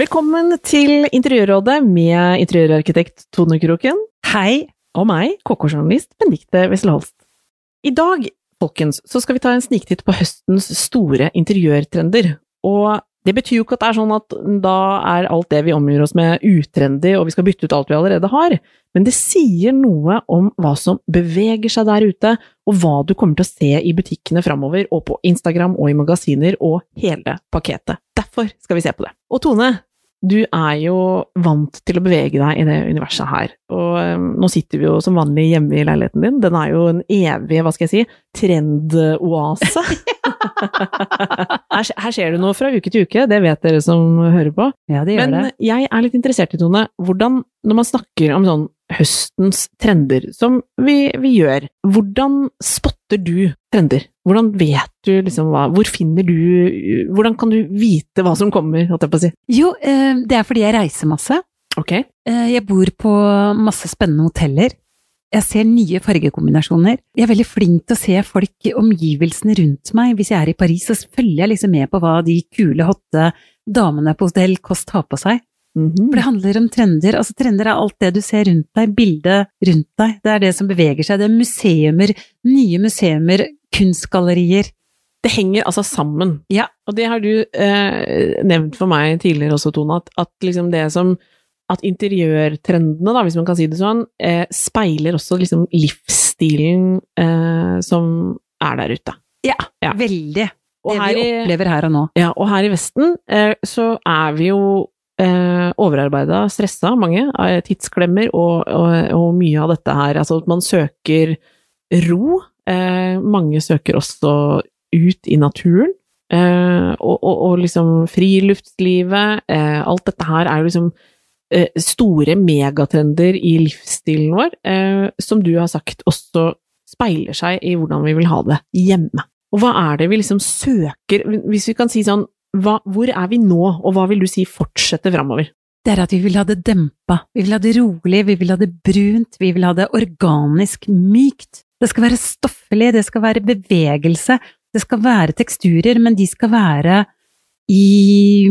Velkommen til Interiørrådet med interiørarkitekt Tone Kroken. Hei. Og meg, KK-journalist Benedicte Wessel. I dag, folkens, så skal vi ta en sniktitt på høstens store interiørtrender. Og det betyr jo ikke at det er sånn at da er alt det vi omgir oss med utrendy, og vi skal bytte ut alt vi allerede har. Men det sier noe om hva som beveger seg der ute, og hva du kommer til å se i butikkene framover, og på Instagram og i magasiner, og hele pakketet. Derfor skal vi se på det. Og Tone, du er jo vant til å bevege deg i det universet her, og um, nå sitter vi jo som vanlig hjemme i leiligheten din. Den er jo en evig, hva skal jeg si, trendoase. her, her skjer det noe fra uke til uke, det vet dere som hører på. Ja, det gjør Men det. jeg er litt interessert i, Tone, hvordan, når man snakker om sånn høstens trender, som vi, vi gjør, hvordan spotter du trender? Hvordan vet du liksom hva Hvor finner du Hvordan kan du vite hva som kommer, holdt jeg på å si? Jo, eh, det er fordi jeg reiser masse. Ok. Eh, Jeg bor på masse spennende hoteller. Jeg ser nye fargekombinasjoner. Jeg er veldig flink til å se folk, i omgivelsene rundt meg. Hvis jeg er i Paris, så følger jeg liksom med på hva de kule, hotte damene på hotell Kost har på seg. Mhm. For det handler om trender. Altså, trender er alt det du ser rundt deg, bildet rundt deg. Det er det som beveger seg. Det er museumer, nye museumer, kunstgallerier. Det henger altså sammen. Ja. Og det har du eh, nevnt for meg tidligere også, Tone, at, at liksom det som At interiørtrendene, da, hvis man kan si det sånn, eh, speiler også liksom livsstilen eh, som er der ute. Ja, Ja. veldig. Og det vi i- opplever her og nå. Ja, og her i Vesten eh, så er vi jo eh, overarbeida, stressa, mange, tidsklemmer og, og, og mye av dette her. Altså at man søker ro. Eh, mange søker også ut i naturen. Eh, og, og, liksom friluftslivet. Eh, alt dette her er jo liksom eh, store megatrender i livsstilen vår, eh, som du har sagt også speiler seg i hvordan vi vil ha det hjemme. Og hva er det vi liksom søker, hvis vi kan si sånn, hva, hvor er vi nå, og hva vil du si fortsetter framover? Det er at vi vil ha det dempa, vi vil ha det rolig, vi vil ha det brunt, vi vil ha det organisk mykt. Det skal være stoffelig, det skal være bevegelse, det skal være teksturer, men de skal være i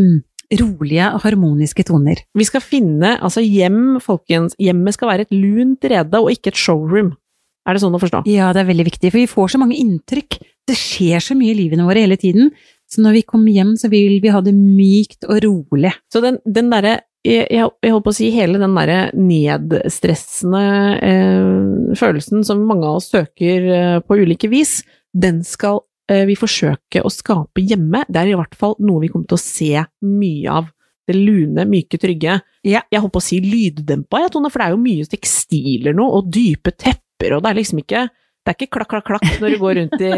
rolige og harmoniske toner. Vi skal finne, altså hjem, folkens, hjemmet skal være et lunt rede og ikke et showroom. Er det sånn å forstå? Ja, det er veldig viktig, for vi får så mange inntrykk. Det skjer så mye i livene våre hele tiden, så når vi kommer hjem, så vil vi ha det mykt og rolig. Så den, den derre jeg, jeg jeg holdt på å si hele den derre nedstressende eh, følelsen som mange av oss søker eh, på ulike vis, den skal eh, vi forsøke å skape hjemme. Det er i hvert fall noe vi kommer til å se mye av. Det lune, myke, trygge. Ja. Jeg holdt på å si lyddempa, jeg, Tone, for det er jo mye tekstiler nå, og dype tepper, og det er liksom ikke det er ikke klakk, klakk, klakk når du går rundt i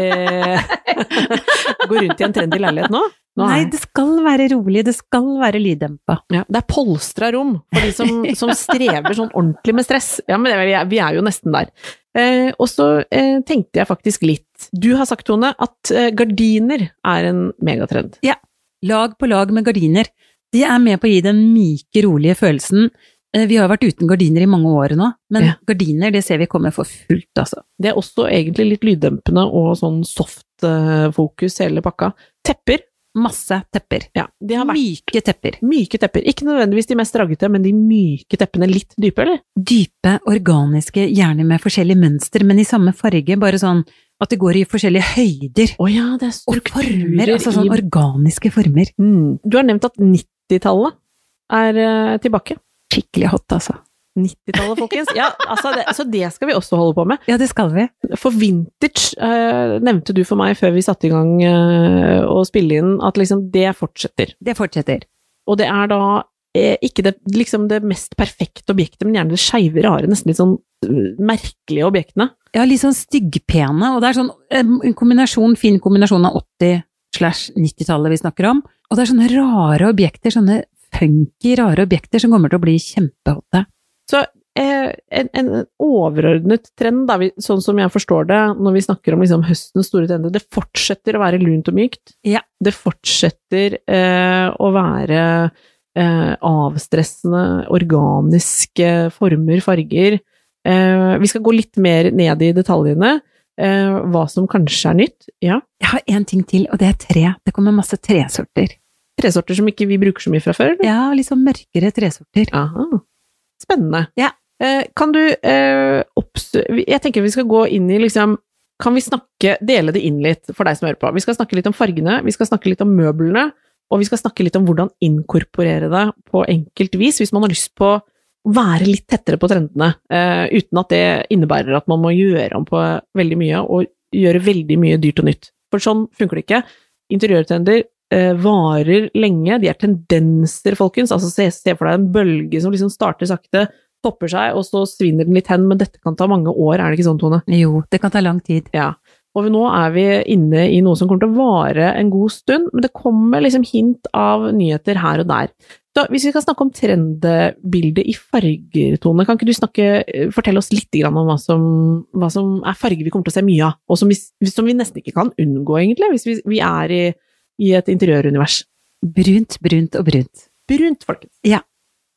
går rundt i en trendy leilighet nå. Nei, det skal være rolig, det skal være lyddempa. ja, det er polstra rom for de som, som strever sånn ordentlig med stress. Ja, men vi, er, vi er jo nesten der. Eh, og så eh, tenkte jeg faktisk litt Du har sagt, Tone, at eh, gardiner er en megatrend. Ja. Lag på lag med gardiner. De er med på å gi den myke, rolige følelsen. Eh, Vi har vært uten gardiner i mange år nå, men Ja. gardiner det ser vi kommer for fullt, altså. Det er også egentlig litt lyddempende og sånn soft-fokus, hele pakka. Tepper. Masse tepper. Ja, de har vært Myke tepper. myke tepper. Ikke nødvendigvis de mest raggete, men de myke teppene litt dype, eller? Dype, organiske, gjerne med forskjellige mønster, men i samme farge, bare sånn at det går i forskjellige høyder. Å ja, det er Og former, altså sånn organiske former. mm. Du har nevnt at 90-tallet er eh, tilbake. Skikkelig hot, altså. 90-tallet, folkens. Ja, altså det, så det skal vi også holde på med. Ja, det skal vi. For vintage eh, nevnte du for meg før vi satte i gang eh, å spille inn, at liksom det fortsetter. Det fortsetter. Og det er da eh, ikke det, liksom det mest perfekte objektet, men gjerne det skeive, rare, nesten litt sånn øh, merkelige objektene. Ja, litt sånn styggpene, og det er sånn em, en kombinasjon, fin kombinasjon av 80 slash 90-tallet vi snakker om. Og det er sånne rare objekter, sånne funky, rare objekter som kommer til å bli kjempehotte. Så eh, en, en overordnet trend, da, sånn som jeg forstår det, når vi snakker om liksom høstens store trender, det fortsetter å være lunt og mykt. Ja. Det fortsetter eh, å være eh, avstressende, organiske former, farger. Eh, vi skal gå litt mer ned i detaljene. Eh, hva som kanskje er nytt. Ja. Jeg har én ting til, og det er tre. Det kommer masse tresorter. Tresorter som ikke vi bruker så mye fra før. eller? Ja, sånn mørkere tresorter. Aha. Spennende. Ja. Eh, kan du eh. Jeg tenker vi skal gå inn i liksom Kan vi snakke, dele det inn litt for deg som hører på? Vi skal snakke litt om fargene, vi skal snakke litt om møblene, og vi skal snakke litt om hvordan inkorporere det på enkelt vis, hvis man har lyst på å være litt tettere på trendene, eh, uten at det innebærer at man må gjøre om på veldig mye, og gjøre veldig mye dyrt og nytt. For sånn funker det ikke. Interiørtrender varer lenge, de er tendenser, folkens. Altså se, se for deg en bølge som liksom starter sakte, topper seg, og så svinner den litt hen, men dette kan ta mange år, er det ikke sånn, Tone? Jo, det kan ta lang tid. Ja. Og nå er vi inne i noe som kommer til å vare en god stund, men det kommer liksom hint av nyheter her og der. Så hvis vi skal snakke om trendbildet i farger, Tone, kan ikke du snakke, fortelle oss litt om hva som, hva som er farger vi kommer til å se mye av, og som vi, som vi nesten ikke kan unngå, egentlig, hvis vi, vi er i, i et interiørunivers? Brunt, brunt og brunt. Brunt, folkens. Ja.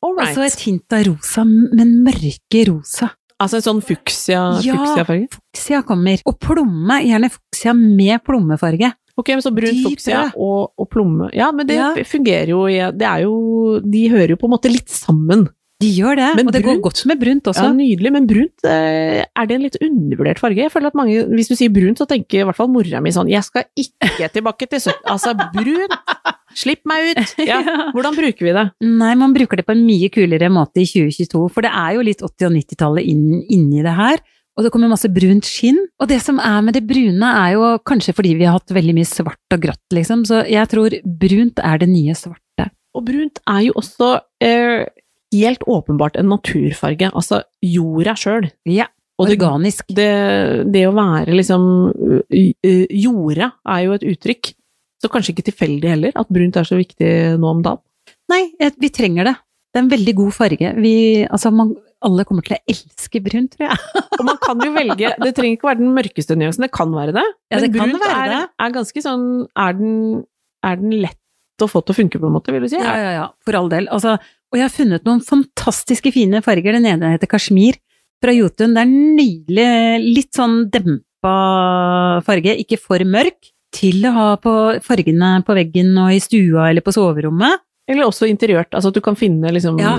All Og så et hint av rosa, men mørke rosa. Altså en sånn fuchsia, Ja. fuchsia-farge? Fuksia kommer. Og plomme, gjerne fuksia med plommefarge. Ok, men så brunt fuksia og, og plomme Ja, men det Ja. fungerer jo i Det er jo De hører jo på en måte litt sammen. De gjør det, Men og det brunt? går godt med brunt også. Ja, nydelig, men brunt, eh, er det en litt undervurdert farge? Jeg føler at mange, Hvis du sier brunt, så tenker i hvert fall mora mi sånn Jeg skal ikke tilbake til 70 Altså, brunt! Slipp meg ut! Ja, hvordan bruker vi det? Nei, man bruker det på en mye kulere måte i 2022, for det er jo litt 80- og 90-tallet inn, inni det her. Og det kommer masse brunt skinn. Og det som er med det brune, er jo kanskje fordi vi har hatt veldig mye svart og grått, liksom. Så jeg tror brunt er det nye svarte. Og brunt er jo også eh, helt åpenbart en naturfarge. Altså jorda sjøl. Ja, det, organisk. det, det å være liksom Jorda er jo et uttrykk. Så kanskje ikke tilfeldig heller, at brunt er så viktig nå om dagen. Nei, vi trenger det. Det er en veldig god farge. Vi, altså, man, alle kommer til å elske brunt, tror jeg. Og man kan jo velge Det trenger ikke være den mørkeste nyansen, det kan være det. Ja, det men kan brunt være er, det. er ganske sånn er den, er den lett å få til å funke, på en måte, vil du si? Ja, ja, ja, for all del. Altså, og jeg har funnet noen fantastiske fine farger. Den ene heter kasjmir fra Jotun. Det er nydelig, litt sånn dempa farge, ikke for mørk. Til å ha på fargene på veggen og i stua eller på soverommet. Eller også interiørt, altså at du kan finne liksom Ja.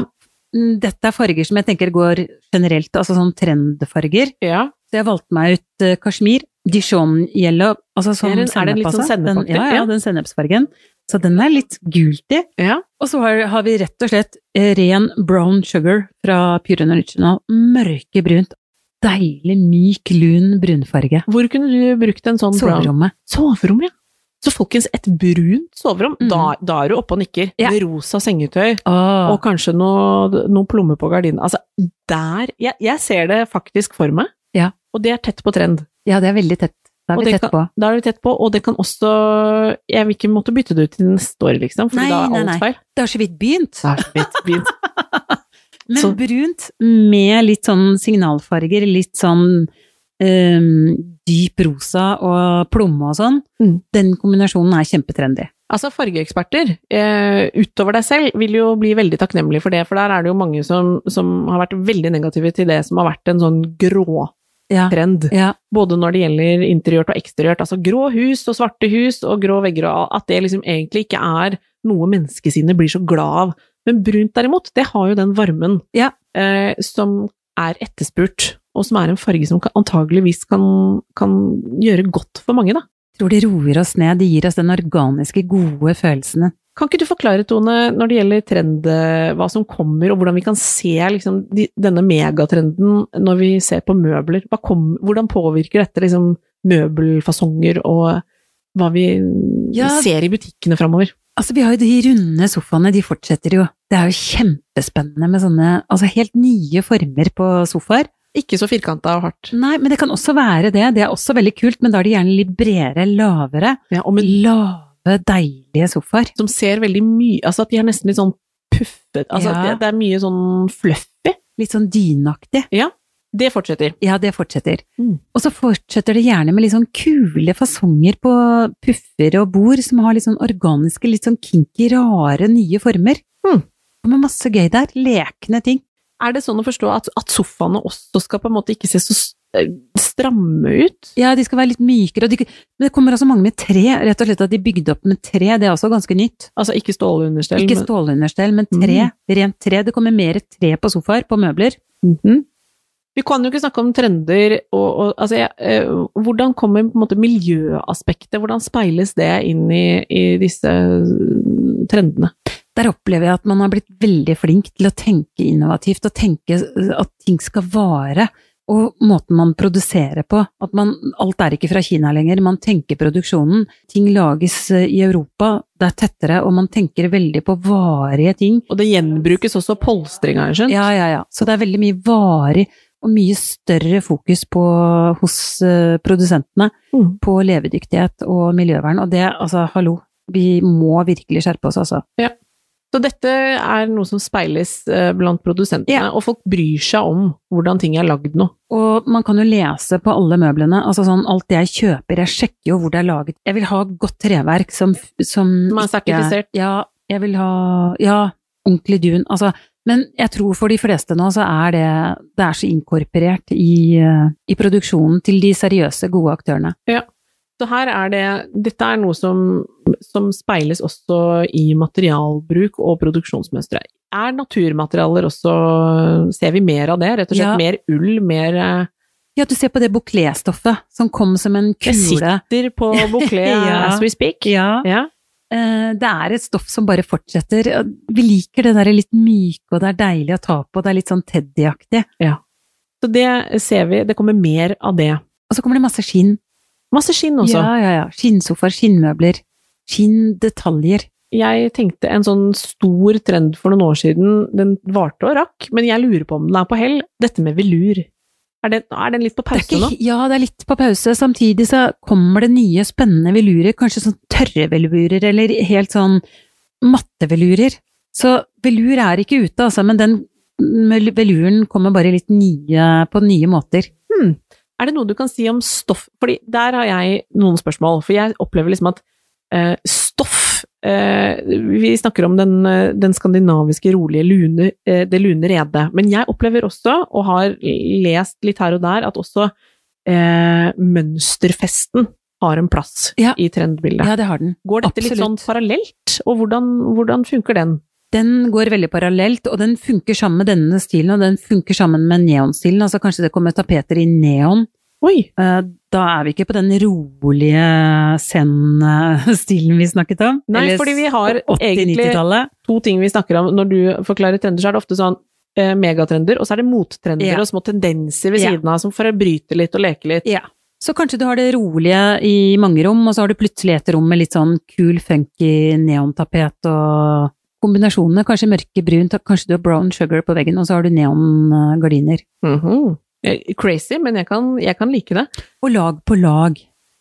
Mm, Dette er farger som jeg tenker går generelt, altså sånn trendfarger. Ja. Så jeg valgte meg ut uh, kasjmir, Dijon yellow, altså sånn Er den- er litt sånn sennep, sennepaktig? Ja, Ja. den sennepsfargen. Så den er litt gult i. ja. Og så har, har vi rett og slett eh, ren brown sugar fra Pure Original. Mørkebrunt. Deilig, myk, lun brunfarge. Hvor kunne du brukt en sånn brown Soverommet. Ja. Så folkens, et brunt soverom, mm. da, da er du oppe og nikker. Ja. Med rosa sengetøy, Åh. og kanskje noe, noe plomme på gardinen. Altså, der jeg, jeg ser det faktisk for meg. Ja. Og det er tett på trend. Ja, det er veldig tett. Da er vi tett på. Da er vi tett på, og det kan også Jeg vil ikke måtte bytte det ut til neste år, liksom, for Nei, da er nei, alt nei. feil. Det har så vidt begynt. Det har så vidt begynt. Men Så- brunt med litt sånn signalfarger, litt sånn um, dyp rosa og plomme og sånn, Mm. den kombinasjonen er kjempetrendy. Altså, fargeeksperter, eh, utover deg selv, vil jo bli veldig takknemlige for det, for der er det jo mange som, som har vært veldig negative til det som har vært en sånn grå Ja. trend. Ja. Både når det gjelder interiørt og eksteriørt, altså grå hus og svarte hus og grå vegger, og at det liksom egentlig ikke er noe menneskesinnet blir så glad av. Men brunt derimot, det har jo den varmen Ja. eh, som er etterspurt, og som er en farge som kan, antageligvis kan, kan gjøre godt for mange, da. Tror det roer oss ned, det gir oss den organiske, gode følelsene. Kan ikke du forklare, Tone, når det gjelder trend, eh, hva som kommer, og hvordan vi kan se liksom, de, denne megatrenden når vi ser på møbler? Kom, hvordan påvirker dette liksom, møbelfasonger og hva vi Ja. ser i butikkene framover? Altså, vi har jo de runde sofaene, de fortsetter jo. Det er jo kjempespennende med sånne altså helt nye former på sofaer. Ikke så firkanta og hardt. Nei, men det kan også være det. Det er også veldig kult, men da er de gjerne litt bredere, lavere. Ja, og med, Lave, deilige sofaer. som ser veldig mye Altså at de er nesten litt sånn puffet Altså Ja. det, det er mye sånn fluffy. Litt sånn dynaktig. Det fortsetter. Ja, det fortsetter. Mm. Og så fortsetter det gjerne med litt sånn kule fasonger på puffer og bord, som har litt sånn organiske, litt sånn kinky, rare, nye former. Mm. Og med masse gøy der. Lekne ting. Er det sånn å forstå at, at sofaene også skal på en måte ikke se så stramme ut? Ja, de skal være litt mykere, de, men det kommer også mange med tre, rett og slett at de bygde opp med tre, det er også ganske nytt. Altså ikke stålunderstell? Ikke men- stålunderstell, men tre, rent tre. Det kommer mer tre på sofaer, på møbler. Mhm. Vi kan jo ikke snakke om trender og, og altså, jeg, eh, Hvordan kommer måte miljøaspektet, hvordan speiles det inn i, i disse eh, trendene? Der opplever jeg at man har blitt veldig flink til å tenke innovativt, og tenke at ting skal vare. Og måten man produserer på. At man, alt er ikke fra Kina lenger, man tenker produksjonen. Ting lages eh, i Europa, det er tettere, og man tenker veldig på varige ting. Og det gjenbrukes også polstring, har jeg skjønt? Ja, ja, ja. Så det er veldig mye varig, og mye større fokus på, hos uh, produsentene Mm. på levedyktighet og miljøvern. Og det, altså, hallo, vi må virkelig skjerpe oss, altså. Så dette er noe som speiles eh, blant produsentene, Ja. og folk bryr seg om hvordan ting er lagd nå. Og man kan jo lese på alle møblene, altså sånn alt det jeg kjøper, jeg sjekker jo hvor det er laget. Jeg vil ha godt treverk som, som Som er sertifisert. Ja, jeg vil ha, ja, ordentlig dun, altså. Men jeg tror for de fleste nå så er det, det er så inkorporert i, i produksjonen til de seriøse, gode aktørene. Ja. Så her er det Dette er noe som, som speiles også i materialbruk og produksjonsmønstre. Er naturmaterialer også Ser vi mer av det? Rett og slett Ja. mer ull, mer eh, Ja, du ser på det bouclé-stoffet som kom som en Jeg Det sitter på bouclé Ja. as we speak. Ja. Ja. Eh, Det er et stoff som bare fortsetter. Vi liker det der litt myke, og det er deilig å ta på, det er litt sånn teddyaktig. Så det ser vi. Det kommer mer av det. Og så kommer det masse skinn. Masse skinn også. Ja, ja, ja. Skinnsofaer, skinnmøbler. Skinndetaljer. Jeg tenkte en sånn stor trend for noen år siden, den varte og rakk, men jeg lurer på om den er på hell, dette med velur. Er, den, er den litt på pause ikke, nå? ja, det er litt på pause. Samtidig så kommer det nye, spennende velurer. Kanskje sånn tørre velurer, eller helt sånn matte velurer. Så velur er ikke ute, altså, men den veluren kommer bare litt nye, på nye måter. Hmm. Er det noe du kan si om stoff? Fordi der har jeg noen spørsmål, for jeg opplever liksom at stoff eh, Vi snakker om den, eh, den skandinaviske rolige lune, eh, det lune redet, men jeg opplever også, og har lest litt her og der, at også eh, mønsterfesten har en plass Ja. i trendbildet. Ja, det har den. Går dette litt sånn parallelt, og hvordan, hvordan funker den? Den går veldig parallelt, og den funker sammen med denne stilen, og den funker sammen med neonstilen. Altså kanskje det kommer tapeter i neon. Oi! Eh, Da er vi ikke på den rolige zen-stilen vi snakket om. Nei, Eller fordi vi har egentlig to ting vi snakker om når du forklarer trender, så er det ofte sånn eh, megatrender, og så er det mottrender Ja. og små tendenser ved Ja. siden av som får bryte litt og leke litt. Ja. Så kanskje du har det rolige i mange rom, og så har du plutselig et rom med litt sånn kul, funky neontapet og kombinasjonene. Kanskje mørke, brunt, kanskje du har brown sugar på veggen, og så har du neongardiner. Mhm. Eh, Crazy, men jeg kan, jeg kan like det. Og lag på lag.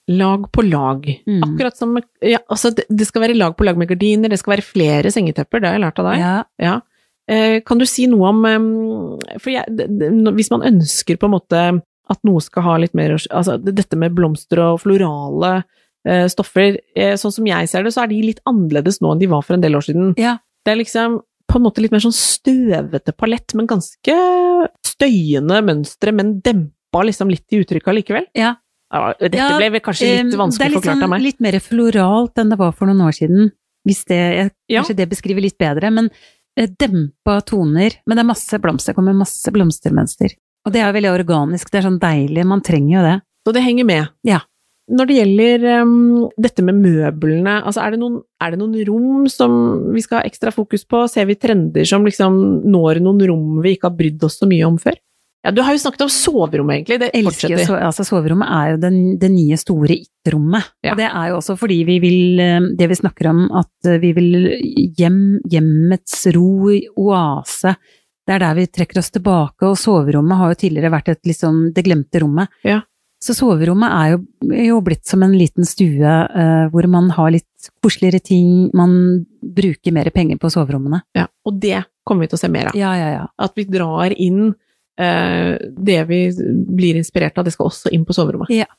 Lag på lag. Mm. Akkurat som ja, altså det, det skal være lag på lag med gardiner, det skal være flere sengetepper, det har jeg lært av deg. Ja. Ja. Eh, kan du si noe om For jeg, det, hvis man ønsker på en måte at noe skal ha litt mer Altså dette med blomster og florale eh, stoffer, eh, sånn som jeg ser det, så er de litt annerledes nå enn de var for en del år siden. Ja. Det er liksom på en måte litt mer sånn støvete palett, men ganske støyende mønstre, men dempa liksom litt i uttrykket allikevel. Ja. Ja, Dette ble kanskje litt Eh, vanskelig det er forklart sånn, av meg. Det er Litt mer floralt enn det var for noen år siden. Hvis det, jeg, Ja. Kanskje det beskriver litt bedre, men eh, dempa toner. Men det er masse blomster, det kommer masse blomstermønster. Og det er veldig organisk, det er sånn deilig, man trenger jo det. Så det henger med. Ja. Når det gjelder um, dette med møblene, altså er det, noen, er det noen rom som vi skal ha ekstra fokus på? Ser vi trender som liksom når noen rom vi ikke har brydd oss så mye om før? Ja, du har jo snakket om soverommet, egentlig. Det elsker fortsetter. altså Soverommet er jo den, det nye store it-rommet. Ja. Det er jo også fordi vi vil eh, Det vi snakker om, at eh, vi vil hjem, hjemmets ro, oase. Det er der vi trekker oss tilbake, og soverommet har jo tidligere vært et liksom det glemte rommet. Ja. Så soverommet er jo, er jo blitt som en liten stue eh, hvor man har litt koseligere ting, man bruker mer penger på soverommene. Ja, og det kommer vi til å se mer av. Ja, ja, ja. At vi drar inn eh, det vi blir inspirert av, det skal også inn på soverommet. Ja.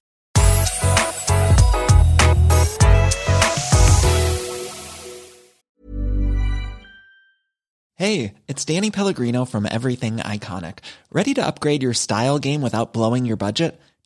Hey, it's Danny Pellegrino from Everything Iconic. Ready to upgrade your style game without blowing your budget?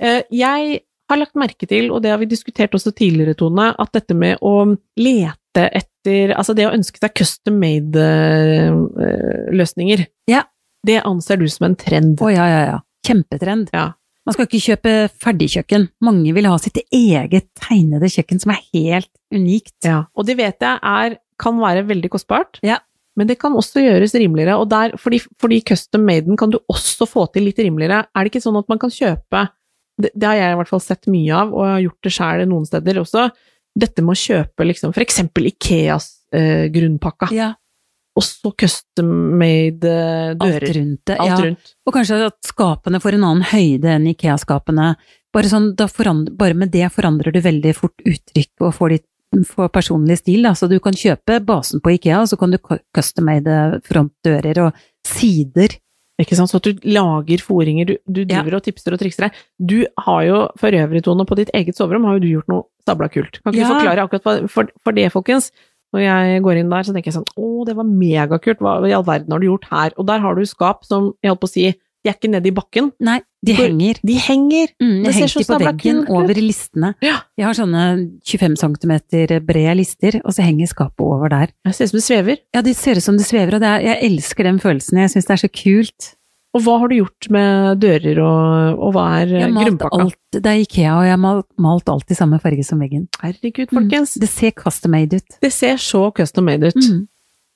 Jeg har lagt merke til, og det har vi diskutert også tidligere, Tone, at dette med å lete etter Altså det å ønske seg custom made-løsninger, Ja. det anser du som en trend. Å ja, ja, ja. Kjempetrend. Ja. Man skal ikke kjøpe ferdigkjøkken. Mange vil ha sitt eget tegnede kjøkken som er helt unikt. Ja. Og det vet jeg er, kan være veldig kostbart, Ja. men det kan også gjøres rimeligere. Og der, fordi, fordi custom maden kan du også få til litt rimeligere. Er det ikke sånn at man kan kjøpe det, det har jeg i hvert fall sett mye av, og jeg har gjort det sjæl noen steder også. Dette med å kjøpe liksom for eksempel Ikeas eh, grunnpakka, Ja, og så custom made eh, alt rundt det. Alt ja. rundt. Og kanskje at skapene får en annen høyde enn Ikea-skapene. Bare, sånn, bare med det forandrer du veldig fort uttrykk og får, ditt, får personlig stil. Da. Så du kan kjøpe basen på Ikea, og så kan du custom-made frontdører og sider. Ikke sant? Så at du lager foringer, du, du Ja. driver og tipser og trikser deg. Du har jo for øvrig, Tone, på ditt eget soverom har jo du gjort noe stabla kult. Kan ikke Ja. du forklare akkurat hva, for, for det, folkens? Når jeg går inn der, så tenker jeg sånn, å, det var megakult, hva i all verden har du gjort her? Og der har du skap som, jeg holdt på å si, de er ikke nede i bakken, Nei, de henger. de henger. Mm, ser så de på veggen kult over listene. Ja. Jeg har sånne 25 cm brede lister, og så henger skapet over der. Det ser ut som det svever. Ja, det ser ut som det svever, og det er, jeg elsker den følelsen. Jeg syns det er så kult. Og hva har du gjort med dører, og, og hva er Jeg grunnpakka? alt, det er Ikea, og jeg har malt, malt alt i samme farge som veggen. Herregud, folkens. Det ser custom made ut. Det ser så custom made ut. Mm.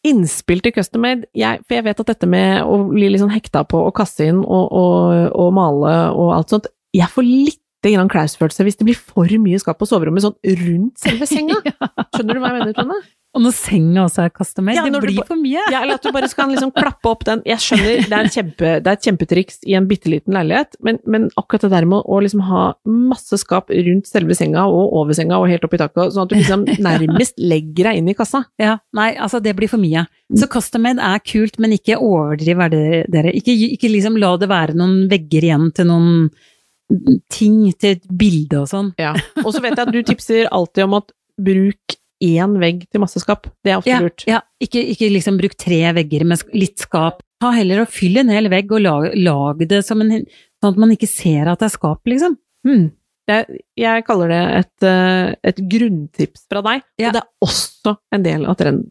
Innspill til custom made, jeg, for jeg vet at dette med å bli sånn hekta på å kasse inn og, og, og male og alt sånt, jeg får litt grann klausfølelse hvis det blir for mye skap på soverommet sånn rundt selve senga. Skjønner du hva jeg mener, Trone? Og når senga også er custom made, Ja, det du blir for mye. Ja, eller at du bare skal liksom klappe opp den Jeg skjønner, det er, en kjempe, det er et kjempetriks i en bitte liten leilighet, men, men akkurat det der med å liksom ha masse skap rundt selve senga og over senga og helt opp i taket, sånn at du liksom nærmest legger deg inn i kassa. Ja, nei, altså det blir for mye. Så custom made er kult, men ikke overdriv er det dere. Ikke, ikke liksom la det være noen vegger igjen til noen ting, til et bilde og sånn. Ja. Og så vet jeg at du tipser alltid om at bruk én vegg til masse skap. Det er ofte Ja, lurt. ja ikke, ikke liksom bruk tre vegger med litt skap. Ta heller og fyll en hel vegg, og lag, lag det som en Sånn at man ikke ser at det er skap, liksom. Hmm. Jeg, jeg kaller det et, eh, et grunntips fra deg, Ja. og det er også en del av trend,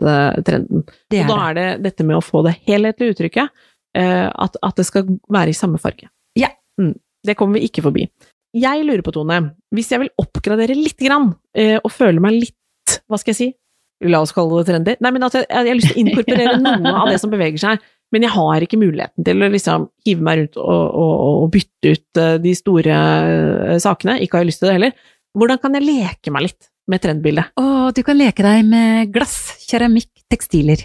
trenden. Det og da er det dette med å få det helhetlige uttrykket, eh, at, at det skal være i samme farge. Ja. Mm. Det kommer vi ikke forbi. Jeg lurer på, Tone, hvis jeg vil oppgradere litt grann, eh, og føle meg litt, hva skal jeg si, la oss kalle det trendy, nei, men at jeg, jeg har lyst til å inkorporere noe av det som beveger seg, men jeg har ikke muligheten til å liksom hive meg rundt og, og, og bytte ut eh, de store eh, sakene, ikke har jeg lyst til det heller. Hvordan kan jeg leke meg litt med trendbildet? Å, du kan leke deg med glass, keramikk, tekstiler.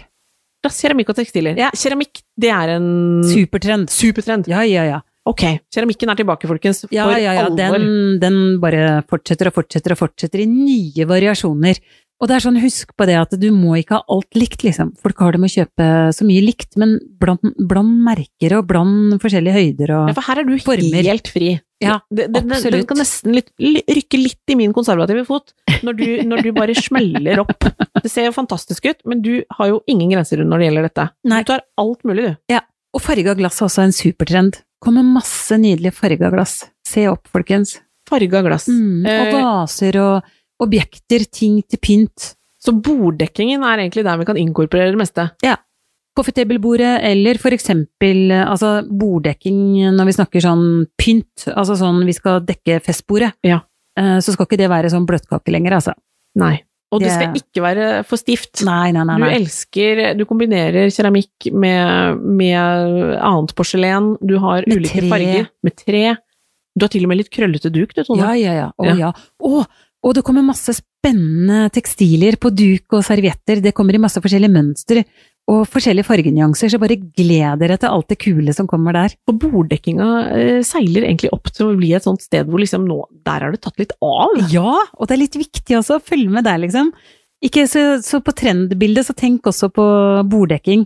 Glass, keramikk og tekstiler. Ja. Keramikk, det er en Supertrend. supertrend. Ja, ja, ja. Ok, keramikken er tilbake, folkens. For Ja, ja, ja. Den, den bare fortsetter og fortsetter og fortsetter i nye variasjoner. Og det er sånn, husk på det at du må ikke ha alt likt, liksom. Folk har det med å kjøpe så mye likt, men bland, bland merker og bland forskjellige høyder og Ja, for her er du Former. helt fri. Ja, det, det, absolutt. Den, absolutt. kan nesten litt, rykke litt i min konservative fot, når du, når du bare smeller opp. Det ser jo fantastisk ut, men du har jo ingen grenser når det gjelder dette. Nei. Du tar alt mulig, du. Ja. Og farga glass er også en supertrend. Kommer masse nydelige farga glass. Se opp, folkens. Farga glass. Mm, og Eh, vaser og objekter, ting til pynt. Så borddekkingen er egentlig der vi kan inkorporere det meste. Coffee-table-bordet, eller for eksempel altså borddekking når vi snakker sånn pynt, altså sånn vi skal dekke festbordet. Ja. Eh, Så skal ikke det være sånn bløtkake lenger, altså. Nei. Og det skal ikke være for stivt. Nei, nei, nei. Du elsker Du kombinerer keramikk med, med annet porselen. Du har Med ulike tre. farger. Med tre. Du har til og med litt krøllete duk, du, Tone. Ja, ja, ja. Å, Ja. Å, og det kommer masse spennende tekstiler på duk og servietter. Det kommer i masse forskjellige mønster og forskjellige fargenyanser, så bare gled dere til alt det kule som kommer der. Og borddekkinga eh, seiler egentlig opp til å bli et sånt sted hvor liksom nå Der har det tatt litt av. Ja, og det er litt viktig også å følge med der, liksom. Ikke så, så på trendbildet, så tenk også på borddekking.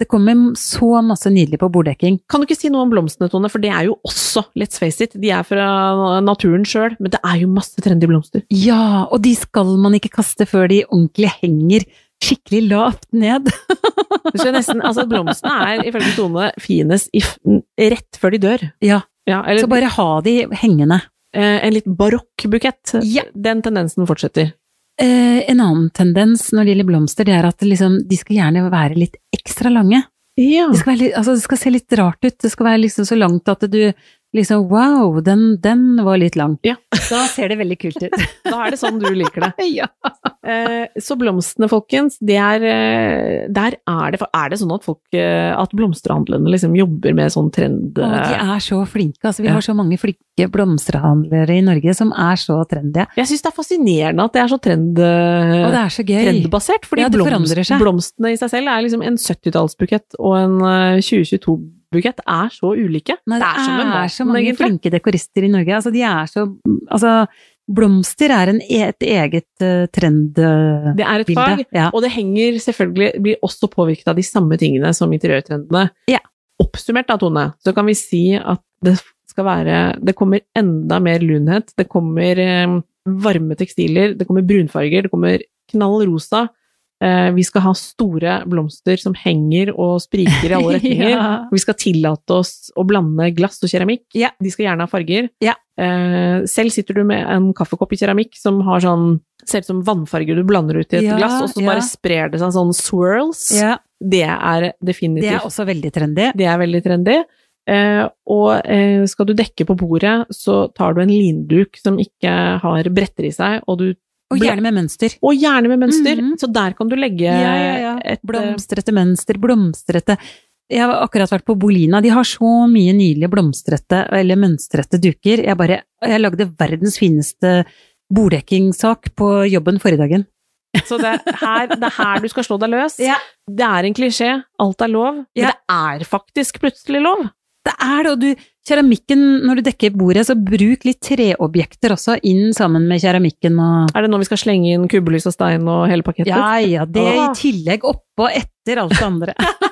Det kommer så masse nydelig på borddekking. Kan du ikke si noe om blomstene, Tone, for det er jo også, let's face it, de er fra naturen sjøl, men det er jo masse trendy blomster. Ja, og de skal man ikke kaste før de ordentlig henger skikkelig lavt ned. Du ser nesten, altså Blomstene er ifølge Tone finest i, rett før de dør. Ja, Ja, eller så bare ha de hengende. eh, en litt barokk bukett. Ja. Den tendensen fortsetter. Eh, en annen tendens når det gjelder blomster, det er at liksom, de skal gjerne være litt ekstra lange. Ja. Det skal, være altså, det skal se litt rart ut. Det skal være liksom så langt at du liksom wow, den, den, var litt lang. Ja. Da ser det veldig kult ut. da er det sånn du liker det. ja. eh, så blomstene, folkens, det er eh, Der er det Er det sånn at folk eh, At blomsterhandlene liksom jobber med sånn trend Å, de eh, er så flinke. Altså, vi ja. har så mange flinke blomsterhandlere i Norge som er så trendy. Jeg syns det er fascinerende at det er så trend, og det er så gøy. trendbasert. Fordi blomst, blomstene i seg selv er liksom en 70-tallsbukett og en 2022-bukett bukett er så ulike. Nei, det, det, er, er maten, så mange flinke dekorister i Norge. Altså, de er så altså, Blomster er en, e, et eget eh, uh, trendbilde. Uh, det er et fag, ja. og det henger selvfølgelig, blir også påvirket av de samme tingene som interiørtrendene. Ja. Oppsummert da, Tone, så kan vi si at det skal være Det kommer enda mer lunhet. Det kommer um, varme tekstiler, det kommer brunfarger, det kommer knall rosa. Eh, vi skal ha store blomster som henger og spriker i alle retninger. Ja. Vi skal tillate oss å blande glass og keramikk. Ja. De skal gjerne ha farger. Ja. Eh, selv sitter du med en kaffekopp i keramikk som har sånn Ser ut som vannfarger du blander ut i et glass, og så bare sprer det seg sånn swirls. ja. Det er definitivt Det er også veldig trendy. det er veldig trendy. Eh, og eh, skal du dekke på bordet, så tar du en linduk som ikke har bretter i seg, og du Og gjerne med mønster. Og gjerne med mønster, Mhm. så der kan du legge Ja, ja, ja. et eh, Blomstrete mønster, blomstrete Jeg har akkurat vært på Bolina. De har så mye nydelige blomstrete eller mønstrete duker. Jeg bare Jeg lagde verdens fineste borddekkingssak på jobben forrige dagen. Så det er, her, det er her du skal slå deg løs. Ja. Det er en klisjé, alt er lov, Ja. men det er faktisk plutselig lov. Det er det, og du Keramikken, når du dekker bordet, så bruk litt treobjekter også inn sammen med keramikken og Er det nå vi skal slenge inn kubbelys og stein og hele pakettet? Ja, ja, det i tillegg oppå og etter alt det andre.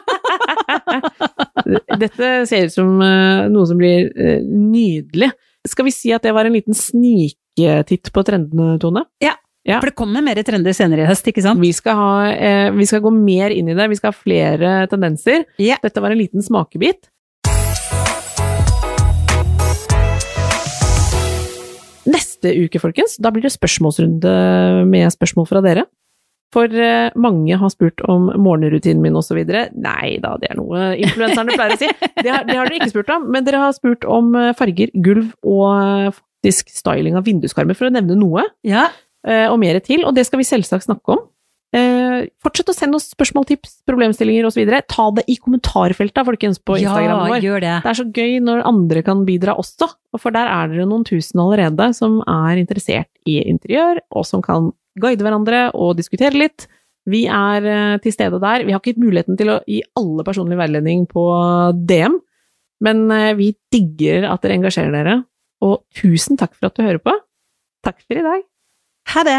Dette ser ut som eh, noe som blir eh, nydelig. Skal vi si at det var en liten sniketitt på trendene, Tone? Ja. For det kommer mer trender senere i høst, ikke sant? Vi skal, ha, eh, vi skal gå mer inn i det, vi skal ha flere tendenser. Yeah. Dette var en liten smakebit. Neste uke, folkens, da blir det spørsmålsrunde med spørsmål fra dere. For eh, mange har spurt om morgenrutinen min osv. Nei da, det er noe influenserne pleier å si. Det har, det har dere ikke spurt om, men dere har spurt om eh, farger, gulv og eh, faktisk styling av vinduskarmer, for å nevne noe. Ja. og mer til, og det skal vi selvsagt snakke om. Eh, fortsett å sende oss spørsmål, tips, problemstillinger osv. Ta det i kommentarfeltet, folkens, på Instagram ja, vår. gjør det. Det er så gøy når andre kan bidra også, for der er dere noen tusen allerede som er interessert i interiør, og som kan guide hverandre og diskutere litt. Vi er eh, til stede der. Vi har ikke muligheten til å gi alle personlig veiledning på DM, men eh, vi digger at dere engasjerer dere, og tusen takk for at du hører på. Takk for i dag. Ha det!